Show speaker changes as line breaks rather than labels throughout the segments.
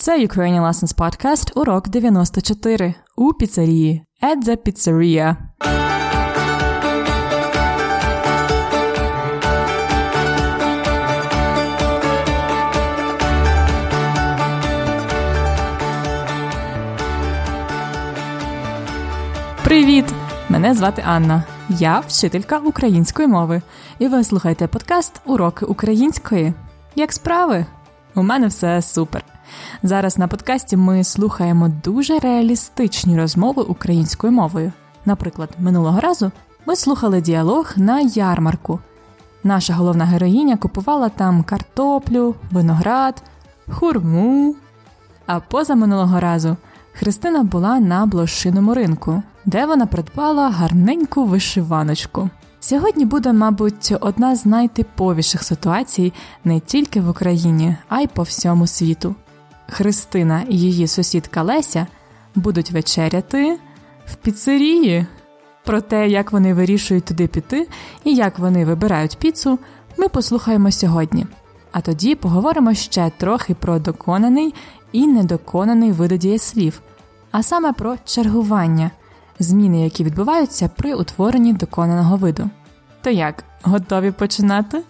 Це Ukrainian Lessons Podcast, урок 94 у піцерії At the Pizzeria. Привіт! Мене звати Анна. Я вчителька української мови. І ви слухаєте подкаст Уроки української. Як справи? У мене все супер. Зараз на подкасті ми слухаємо дуже реалістичні розмови українською мовою. Наприклад, минулого разу ми слухали діалог на ярмарку. Наша головна героїня купувала там картоплю, виноград, хурму. А поза минулого разу Христина була на блошиному ринку, де вона придбала гарненьку вишиваночку. Сьогодні буде, мабуть, одна з найтиповіших ситуацій не тільки в Україні, а й по всьому світу. Христина і її сусідка Леся будуть вечеряти в піцерії. Про те, як вони вирішують туди піти і як вони вибирають піцу, ми послухаємо сьогодні. А тоді поговоримо ще трохи про доконаний і недоконаний види дієслів, а саме про чергування, зміни, які відбуваються при утворенні доконаного виду. То як, готові починати?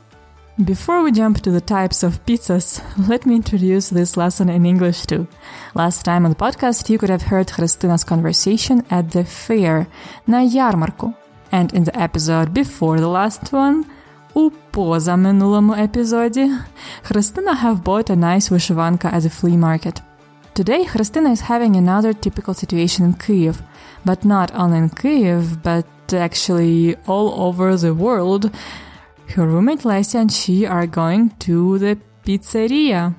Before we jump to the types of pizzas, let me introduce this lesson in English too. Last time on the podcast, you could have heard Christina's conversation at the fair, на ярмарку. And in the episode before the last one, у позаминулому епізоді, Христина have bought a nice вишиванка at the flea market. Today, Christina is having another typical situation in Kyiv, but not only in Kyiv, but actually all over the world. Her roommate Lesya and she are going to the pizzeria.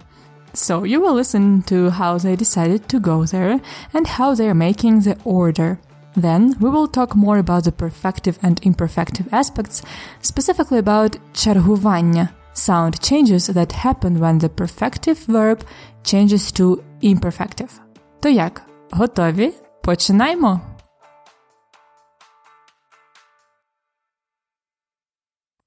So you will listen to how they decided to go there and how they are making the order. Then we will talk more about the perfective and imperfective aspects, specifically about чергування, sound changes that happen when the perfective verb changes to imperfective. То як? Готові? Починаємо!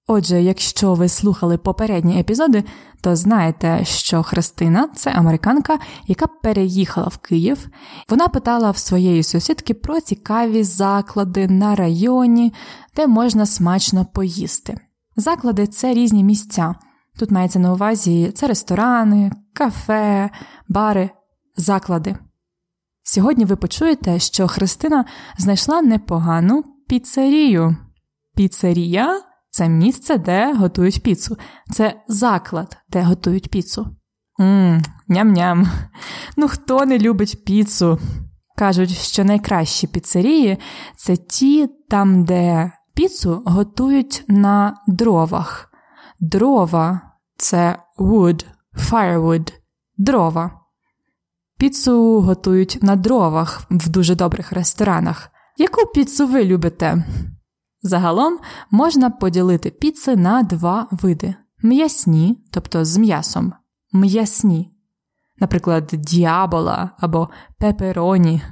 Отже, якщо ви слухали попередні епізоди, то знаєте, що Христина це американка, яка переїхала в Київ. Вона питала в своєї сусідки про цікаві заклади на районі, де можна смачно поїсти. Заклади це різні місця. Тут мається на увазі це ресторани, кафе, бари, заклади. Сьогодні ви почуєте, що Христина знайшла непогану піцерію. Піцерія це місце, де готують піцу, це заклад, де готують піцу. Мм, ням-ням. Ну хто не любить піцу? Кажуть, що найкращі піцерії це ті, там, де піцу готують на дровах. Дрова це wood, firewood, дрова. Піцу готують на дровах в дуже добрих ресторанах. Яку піцу ви любите? Загалом можна поділити піци на два види: м'ясні, тобто з м'ясом, м'ясні, наприклад, діабола або пепероні.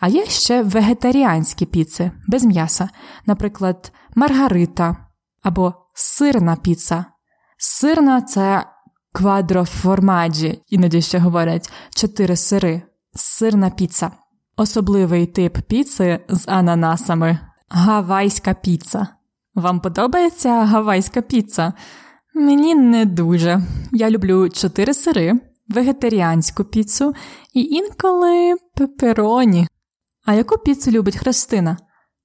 А є ще вегетаріанські піци без м'яса, наприклад, маргарита або сирна піца. Сирна це квадроформаджі, іноді ще говорять чотири сири, сирна піца. Особливий тип піци з ананасами гавайська піца. Вам подобається гавайська піца? Мені не дуже. Я люблю чотири сири, вегетаріанську піцу і інколи пепероні. А яку піцу любить Христина?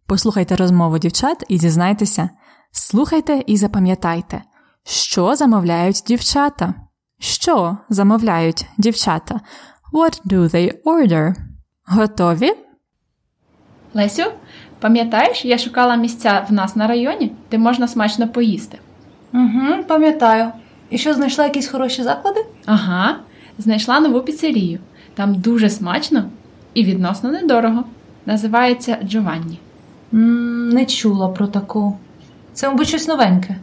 Послухайте розмову дівчат і дізнайтеся. Слухайте і запам'ятайте, що замовляють дівчата. Що замовляють дівчата? What do they order? Готові?
Лесю, пам'ятаєш, я шукала місця в нас на районі, де можна смачно поїсти.
Угу, пам'ятаю. І що знайшла якісь хороші заклади?
Ага, знайшла нову піцерію. Там дуже смачно і відносно недорого. Називається Джованні.
не чула про таку. Це, мабуть, щось новеньке.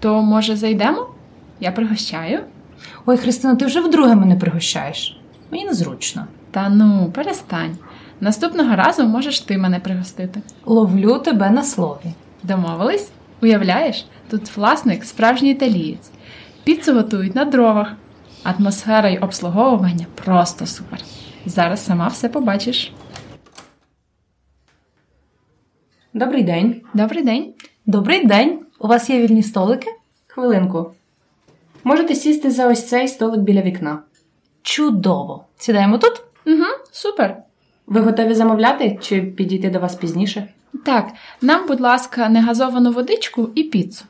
То, може, зайдемо? Я пригощаю.
Ой, Христина, ти вже вдруге мене пригощаєш. Мені незручно.
Та ну, перестань. Наступного разу можеш ти мене пригостити.
Ловлю тебе на слові.
Домовились? Уявляєш, тут власник справжній італієць. Піцу готують на дровах. Атмосфера й обслуговування просто супер. Зараз сама все побачиш.
Добрий день.
Добрий день.
Добрий день. У вас є вільні столики?
Хвилинку. Можете сісти за ось цей столик біля вікна.
Чудово. Сідаємо тут?
Угу, супер.
Ви готові замовляти чи підійти до вас пізніше?
Так, нам, будь ласка, негазовану водичку і піцу.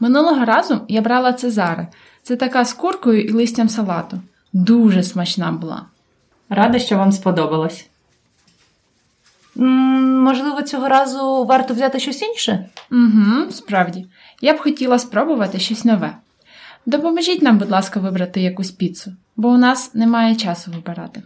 Минулого разу я брала Цезаре. Це така з куркою і листям салату. Дуже смачна була.
Рада, що вам сподобалось.
м можливо, цього разу варто взяти щось інше?
Угу, справді. Я б хотіла спробувати щось нове. Допоможіть нам, будь ласка, вибрати якусь піцу, бо у нас немає часу вибирати.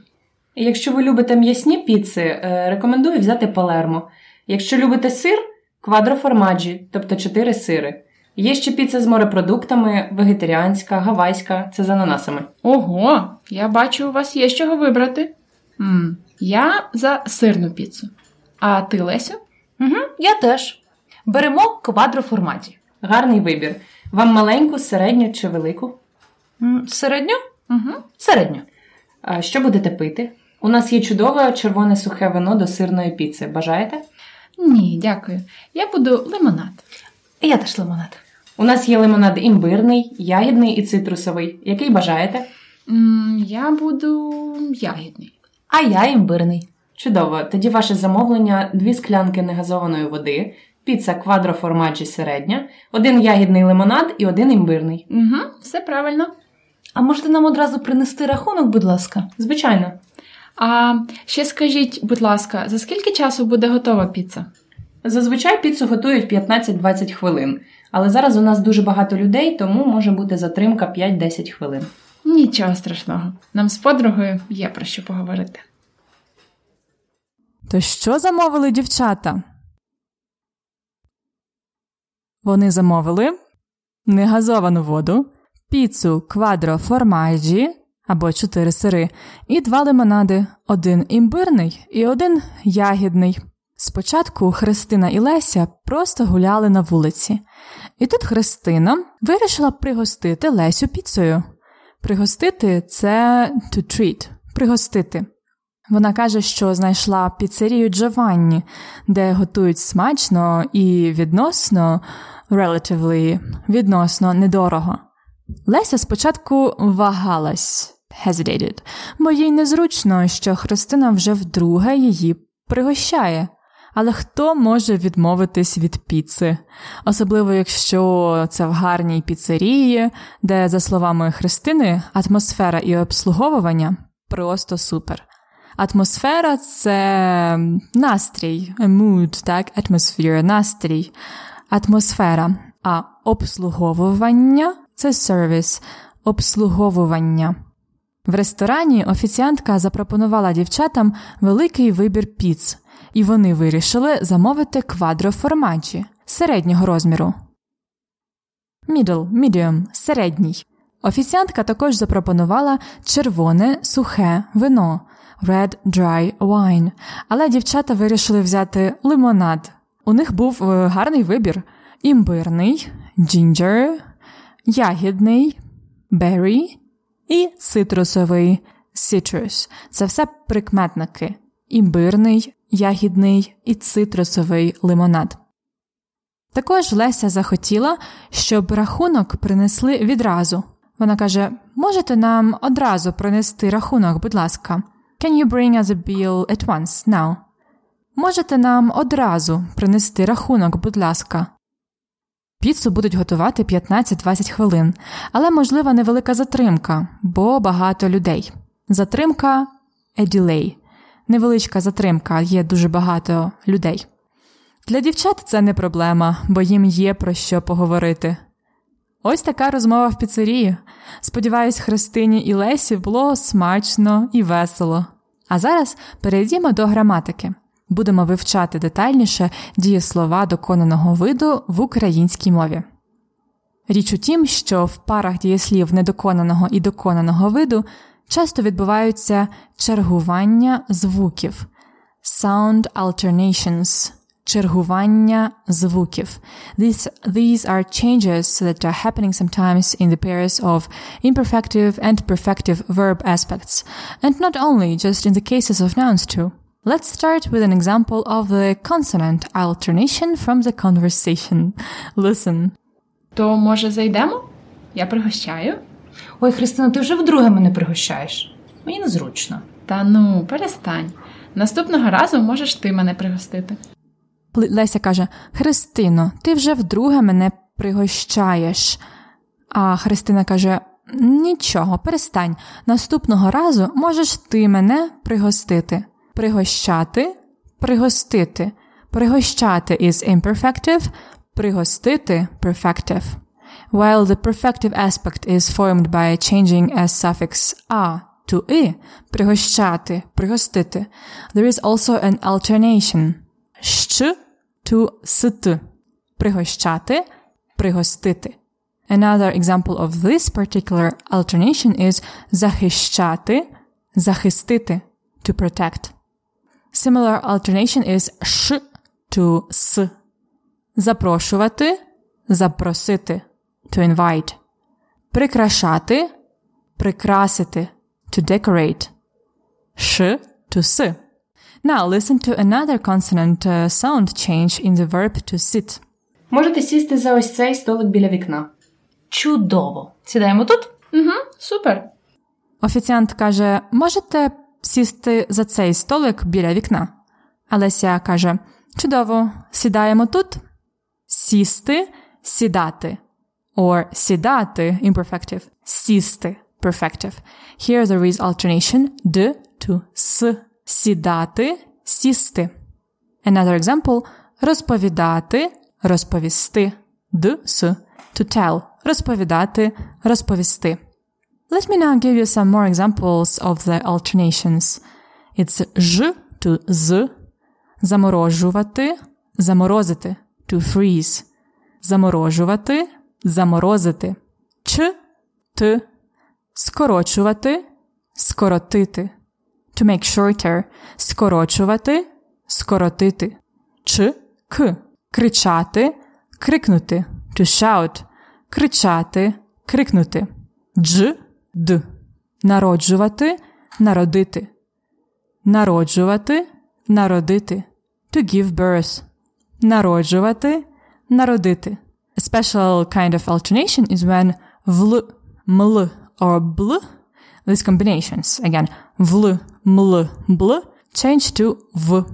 Якщо ви любите м'ясні піци, е, рекомендую взяти палермо. Якщо любите сир, квадроформаджі, тобто 4 сири. Є ще піца з морепродуктами, вегетаріанська, гавайська, це з ананасами.
Ого, я бачу, у вас є з чого вибрати. м я за сирну піцу. А ти, Лесю?
Угу, я теж. Беремо квадроформаті.
Гарний вибір. Вам маленьку, середню чи велику?
М, Середньо?
Угу.
Середньо.
А що будете пити? У нас є чудове червоне сухе вино до сирної піци. Бажаєте?
Ні, дякую. Я буду лимонад.
Я теж лимонад.
У нас є лимонад імбирний, ягідний і цитрусовий. Який бажаєте?
м я буду ягідний.
А я імбирний.
Чудово. Тоді ваше замовлення: дві склянки негазованої води, піца квадроформаджі середня, один ягідний лимонад і один імбирний.
Угу, все правильно.
А можете нам одразу принести рахунок, будь ласка?
Звичайно.
А ще скажіть, будь ласка, за скільки часу буде готова піца?
Зазвичай піцу готують 15-20 хвилин, але зараз у нас дуже багато людей, тому може бути затримка 5-10 хвилин.
Нічого страшного. Нам з подругою є про що поговорити.
То що замовили дівчата? Вони замовили негазовану воду, піцу квадро формаджі або чотири сири, і два лимонади: один імбирний і один ягідний. Спочатку Христина і Леся просто гуляли на вулиці, і тут Христина вирішила пригостити Лесю піцею. Пригостити це to treat – пригостити. Вона каже, що знайшла піцерію Джованні, де готують смачно і відносно relatively, відносно недорого. Леся спочатку вагалась, hesitated, бо їй незручно, що Христина вже вдруге її пригощає. Але хто може відмовитись від піци? Особливо, якщо це в гарній піцерії, де, за словами Христини, атмосфера і обслуговування просто супер. Атмосфера це настрій, mood, так, atmosphere, настрій, атмосфера. А обслуговування це сервіс, обслуговування. В ресторані офіціантка запропонувала дівчатам великий вибір піц, і вони вирішили замовити квадроформаджі середнього розміру. Middle, medium, середній. Офіціантка також запропонувала червоне сухе вино Red Dry Wine, але дівчата вирішили взяти лимонад. У них був е, гарний вибір: імбирний, ginger, ягідний, berry і цитрусовий citrus. Це все прикметники: імбирний, ягідний і цитрусовий лимонад. Також Леся захотіла, щоб рахунок принесли відразу. Вона каже: можете нам одразу принести рахунок, будь ласка. Can you bring us a bill at once now? Можете нам одразу принести рахунок, будь ласка. Піцу будуть готувати 15-20 хвилин, але можлива невелика затримка, бо багато людей. Затримка a delay. Невеличка затримка, є дуже багато людей. Для дівчат це не проблема, бо їм є про що поговорити. Ось така розмова в піцерії. Сподіваюсь, Христині і Лесі було смачно і весело. А зараз перейдімо до граматики. Будемо вивчати детальніше дієслова доконаного виду в українській мові. Річ у тім, що в парах дієслів недоконаного і доконаного виду часто відбуваються чергування звуків sound alternations. чергування звуків. These, these are changes that are happening sometimes in the pairs of imperfective and perfective verb aspects, and not only just in the cases of nouns too. Let's start with an example of the consonant alternation from the conversation. Listen.
То, може, зайдемо? Я пригощаю.
Ой, Христина, ти вже вдруге мене пригощаєш. Мені незручно.
Та ну, перестань. Наступного разу можеш ти мене пригостити.
Леся каже: Христино, ти вже вдруге мене пригощаєш. А Христина каже: Нічого, перестань. Наступного разу можеш ти мене пригостити. Пригощати, пригостити. Пригощати is imperfective, пригостити perfective. While the perfective aspect is formed by changing a suffix a to i, пригощати, пригостити, there is also an alternation щ to ст, пригощати, пригостити. Another example of this particular alternation is захищати, захистити, to protect. Similar alternation is ш to с. Запрошувати, запросити, to invite. Прикрашати, прикрасити, to decorate. Ш to с. Now listen to another consonant uh, sound change in the verb to sit.
Можете сісти за ось цей столик біля вікна.
Чудово. Сідаємо тут?
Угу, супер.
Офіціант каже: можете сісти за цей столик біля вікна. Алеся каже: Чудово, сідаємо тут. Сісти, сідати. Or сідати imperfective. Сісти perfective. Here there is alternation d to с. Сідати, сісти. Another example розповідати, розповісти. Д с to tell. Розповідати, розповісти. Let me now give you some more examples of the alternations. It's ж to з, заморожувати, заморозити, to freeze, заморожувати, заморозити, ч, т, скорочувати, скоротити, to make shorter, скорочувати, скоротити, ч, к, кричати, крикнути, to shout, кричати, крикнути, дж, д, народжувати, народити, народжувати, народити, to give birth, народжувати, народити. A special kind of alternation is when vl, ml, or bl, these combinations, again, vl, ml, bl, change to v.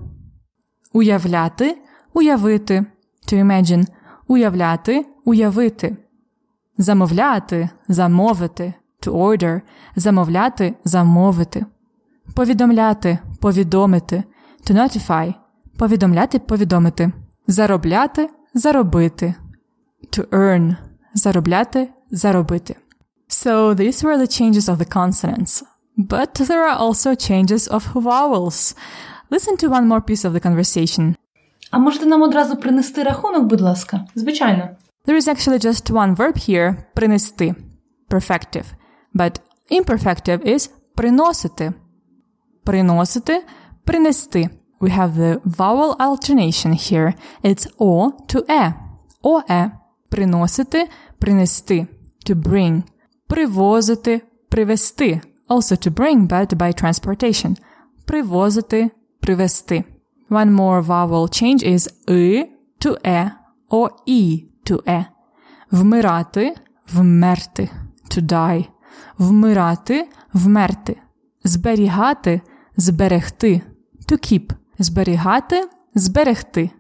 Уявляти, уявити, to imagine, уявляти, уявити. Замовляти, замовити, to order, замовляти, замовити. Повідомляти, повідомити, to notify, повідомляти, повідомити. Заробляти, заробити, to earn, заробляти, заробити. So these were the changes of the consonants. But there are also changes of vowels. Listen to one more piece of the conversation.
А можете нам одразу принести рахунок, будь ласка?
Звичайно.
There is actually just one verb here, принести, perfective. But imperfective is приносити. Приносити, принести. We have the vowel alternation here. It's o to e. О е. Приносити, принести. To bring. Привозити, привезти. Also to bring, but by transportation. Привозити, привезти. One more vowel change is и to е or і to е. Вмирати, вмерти. To die. Вмирати, вмерти. Зберігати, зберегти. To keep. Зберігати, зберегти.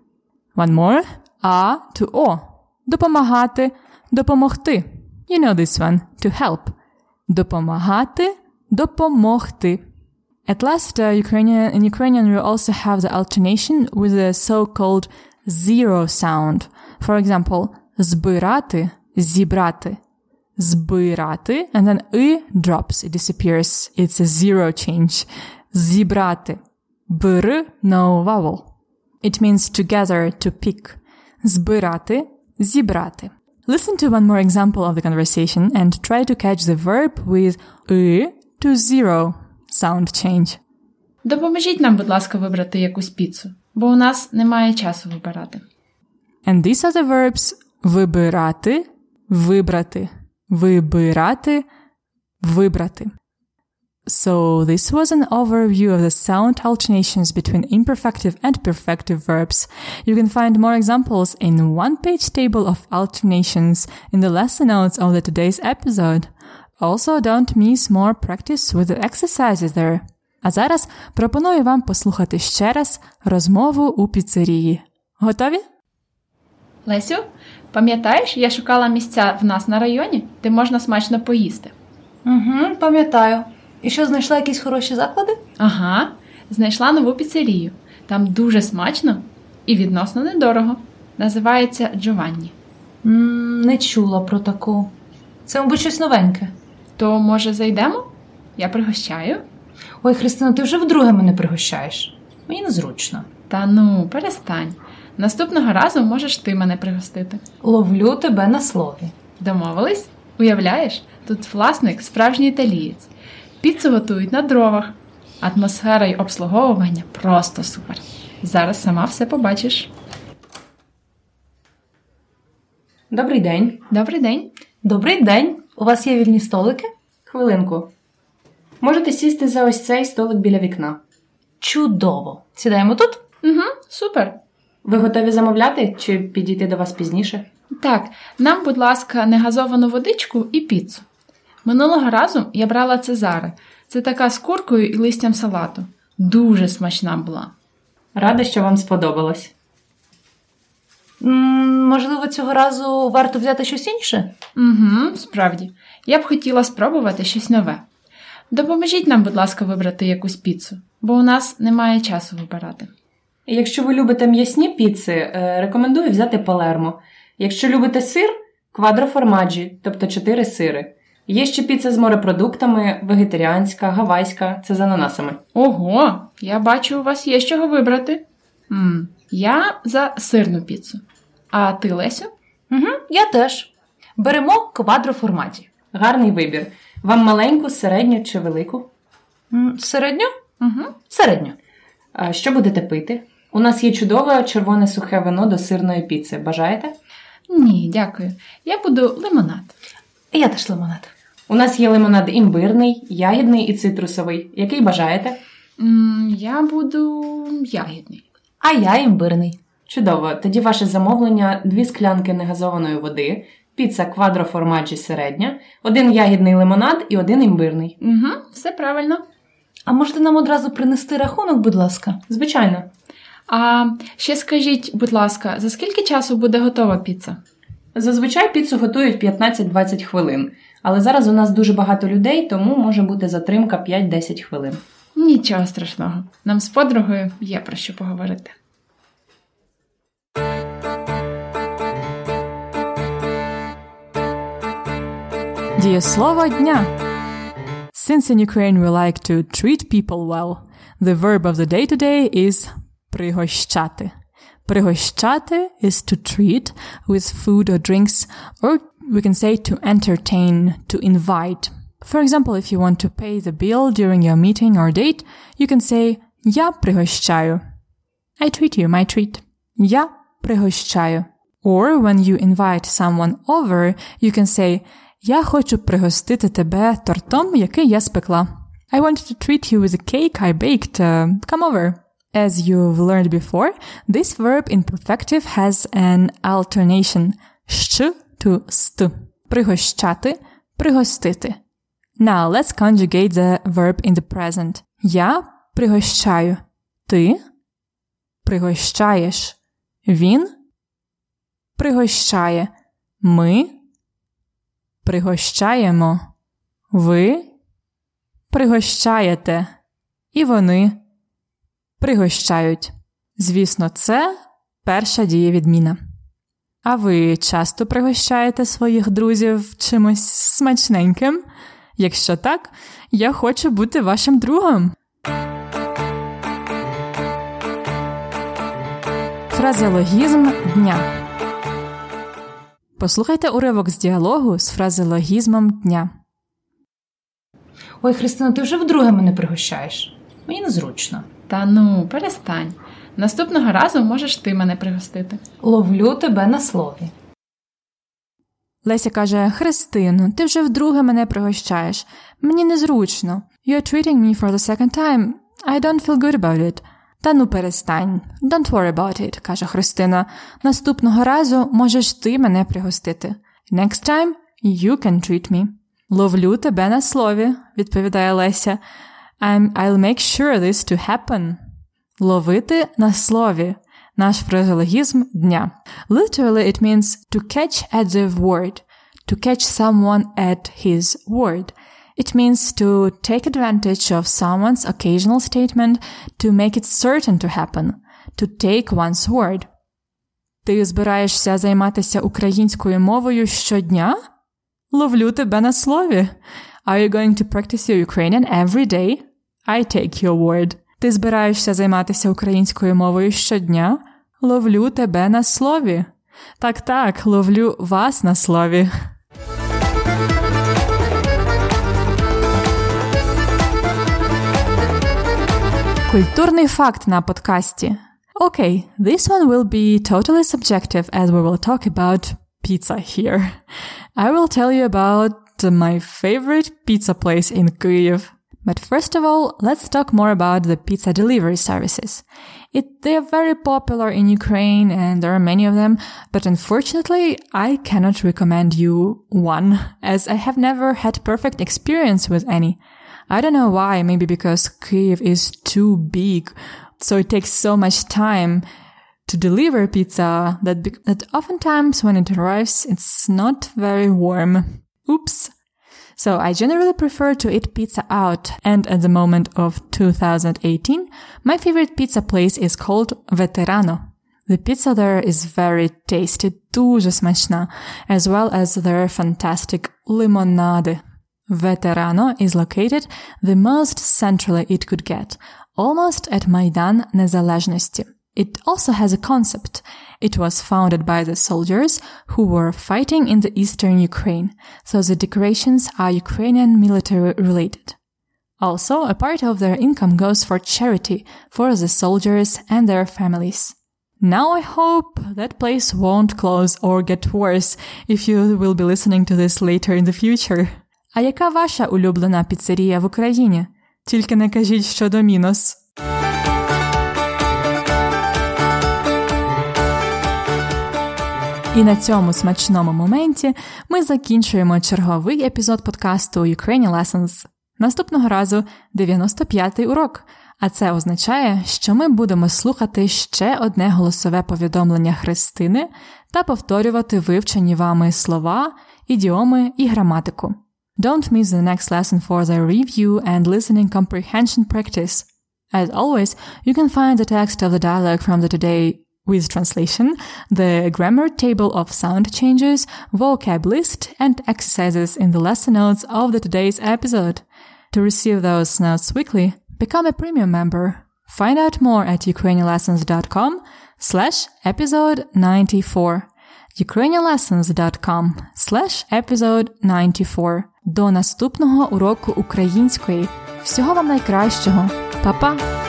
One more. А to о. Допомагати, допомогти. You know this one. To help. Допомагати, допомогти. At last, uh, Ukrainian, in Ukrainian, we also have the alternation with the so-called zero sound. For example, збирати, зібрати. Збирати, and then i drops, it disappears. It's a zero change. Зібрати. Бр, no vowel. It means together, to pick. Збирати, зібрати. Listen to one more example of the conversation and try to catch the verb with i to zero sound change.
Допоможіть нам, будь ласка, вибрати якусь піцу. бо у нас немає часу вибирати.
And these are the verbs вибирати, вибрати, вибирати, вибрати. So, this was an overview of the sound alternations between imperfective and perfective verbs. You can find more examples in one page table of alternations in the lesson notes of the today's episode. Also, don't miss more practice with the exercises there. А зараз пропоную вам послухати ще раз розмову у піцерії. Готові?
Лесю, Пам'ятаєш, я шукала місця в нас на районі, де можна смачно поїсти.
Угу, пам'ятаю. І що знайшла якісь хороші заклади?
Ага, знайшла нову піцерію. Там дуже смачно і відносно недорого. Називається Джованні.
м не чула про таку. Це, мабуть, щось новеньке.
То, може, зайдемо? Я пригощаю.
Ой, Христина, ти вже вдруге мене пригощаєш. Мені незручно.
Та ну, перестань. Наступного разу можеш ти мене пригостити.
Ловлю тебе на слові.
Домовились? Уявляєш, тут власник справжній італієць. Піцу готують на дровах. Атмосфера й обслуговування просто супер. Зараз сама все побачиш.
Добрий день.
Добрий день.
Добрий день. У вас є вільні столики?
Хвилинку. Можете сісти за ось цей столик біля вікна.
Чудово. Сідаємо тут?
Угу, супер.
Ви готові замовляти чи підійти до вас пізніше?
Так, нам, будь ласка, негазовану водичку і піцу. Минулого разу я брала цезари. Це така з куркою і листям салату. Дуже смачна була.
Рада, що вам сподобалось.
м можливо, цього разу варто взяти щось інше?
Угу, справді. Я б хотіла спробувати щось нове. Допоможіть нам, будь ласка, вибрати якусь піцу, бо у нас немає часу вибирати.
Якщо ви любите м'ясні піци, е, рекомендую взяти палермо. Якщо любите сир, квадроформаджі, тобто 4 сири. Є ще піца з морепродуктами, вегетаріанська, гавайська, це з ананасами.
Ого, я бачу, у вас є з чого вибрати. м я за сирну піцу. А ти, Лесю?
Угу, я теж. Беремо квадроформаті.
Гарний вибір. Вам маленьку, середню чи велику?
М, Середньо?
Угу.
Середньо.
А що будете пити? У нас є чудове червоне сухе вино до сирної піци. Бажаєте?
Ні, дякую. Я буду лимонад.
Я теж лимонад.
У нас є лимонад імбирний, ягідний і цитрусовий. Який бажаєте?
м я буду ягідний.
А я імбирний.
Чудово. Тоді ваше замовлення: дві склянки негазованої води, піца квадроформаджі середня, один ягідний лимонад і один імбирний.
Угу, все правильно.
А можете нам одразу принести рахунок, будь ласка?
Звичайно.
А ще скажіть, будь ласка, за скільки часу буде готова піца?
Зазвичай піцу готують 15-20 хвилин, але зараз у нас дуже багато людей, тому може бути затримка 5-10 хвилин.
Нічого страшного. Нам з подругою є про що поговорити.
Дієслово дня. Since in Ukraine we like to treat people well, the verb of the day today is пригощати. Пригощати is to treat with food or drinks, or we can say to entertain, to invite. For example, if you want to pay the bill during your meeting or date, you can say Я пригощаю. I treat you, my treat. Я пригощаю. Or when you invite someone over, you can say Я хочу пригостити тебе тортом, який я спекла. I wanted to treat you with a cake I baked. Uh, come over. As you've learned before, this verb in perfective has an alternation щ to ст. Пригощати, пригостити. Now let's conjugate the verb in the present. Я пригощаю. Ти пригощаєш. Він пригощає. Ми пригощаємо. Ви пригощаєте. І вони пригощають. Звісно, це перша дієвідміна. А ви часто пригощаєте своїх друзів чимось смачненьким? Якщо так, я хочу бути вашим другом. Фразеологізм дня. Послухайте уривок з діалогу з фразеологізмом дня.
Ой, Христина, ти вже вдруге мене пригощаєш. Мені незручно.
Та ну, перестань. Наступного разу можеш ти мене пригостити.
Ловлю тебе на слові.
Леся каже: Христину, ти вже вдруге мене пригощаєш. Мені незручно. You're treating me for the second time. I don't feel good about it. Та ну перестань. Don't worry about it, каже Христина. Наступного разу можеш ти мене пригостити. Next time you can treat me. Ловлю тебе на слові, відповідає Леся. I'm, I'll make sure this to happen. Ловити на слові. Наш фразеологізм дня. Literally it means to catch at the word, to catch someone at his word. It means to take advantage of someone's occasional statement to make it certain to happen, to take one's word. Ти збираєшся займатися українською мовою щодня? Ловлю тебе на слові. Are you going to practice your Ukrainian every day? I take your word. Ти збираєшся займатися українською мовою щодня? Ловлю тебе на слові. Так, так, ловлю вас на слові. Культурний факт на подкасті. Okay, this one will be totally subjective as we will talk about pizza here. I will tell you about my favorite pizza place in Kyiv. But first of all, let's talk more about the pizza delivery services. It, they are very popular in Ukraine and there are many of them, but unfortunately, I cannot recommend you one as I have never had perfect experience with any. I don't know why, maybe because Kyiv is too big, so it takes so much time to deliver pizza that, that oftentimes when it arrives, it's not very warm. Oops. So I generally prefer to eat pizza out, and at the moment of 2018, my favorite pizza place is called Veterano. The pizza there is very tasty, дуже смачна, as well as their fantastic limonade. Veterano is located the most centrally it could get, almost at Maidan Nezalezhnosti. It also has a concept. It was founded by the soldiers who were fighting in the eastern Ukraine, so the decorations are Ukrainian military related. Also, a part of their income goes for charity for the soldiers and their families. Now I hope that place won't close or get worse if you will be listening to this later in the future. А яка ваша улюблена піцерія в Україні? Тільки не кажіть, що Домінос. І на цьому смачному моменті ми закінчуємо черговий епізод подкасту Ukrainian Lessons. Наступного разу 95-й урок. А це означає, що ми будемо слухати ще одне голосове повідомлення Христини та повторювати вивчені вами слова, ідіоми і граматику. Don't miss the next lesson for the review and listening comprehension practice. As always, you can find the text of the dialogue from the today with translation, the grammar table of sound changes, vocab list, and exercises in the lesson notes of the today's episode. To receive those notes weekly, become a premium member. Find out more at ukrainianlessons.com slash episode 94. ukrainianlessons.com slash episode 94. До наступного уроку української. Всього вам найкращого. Па-па!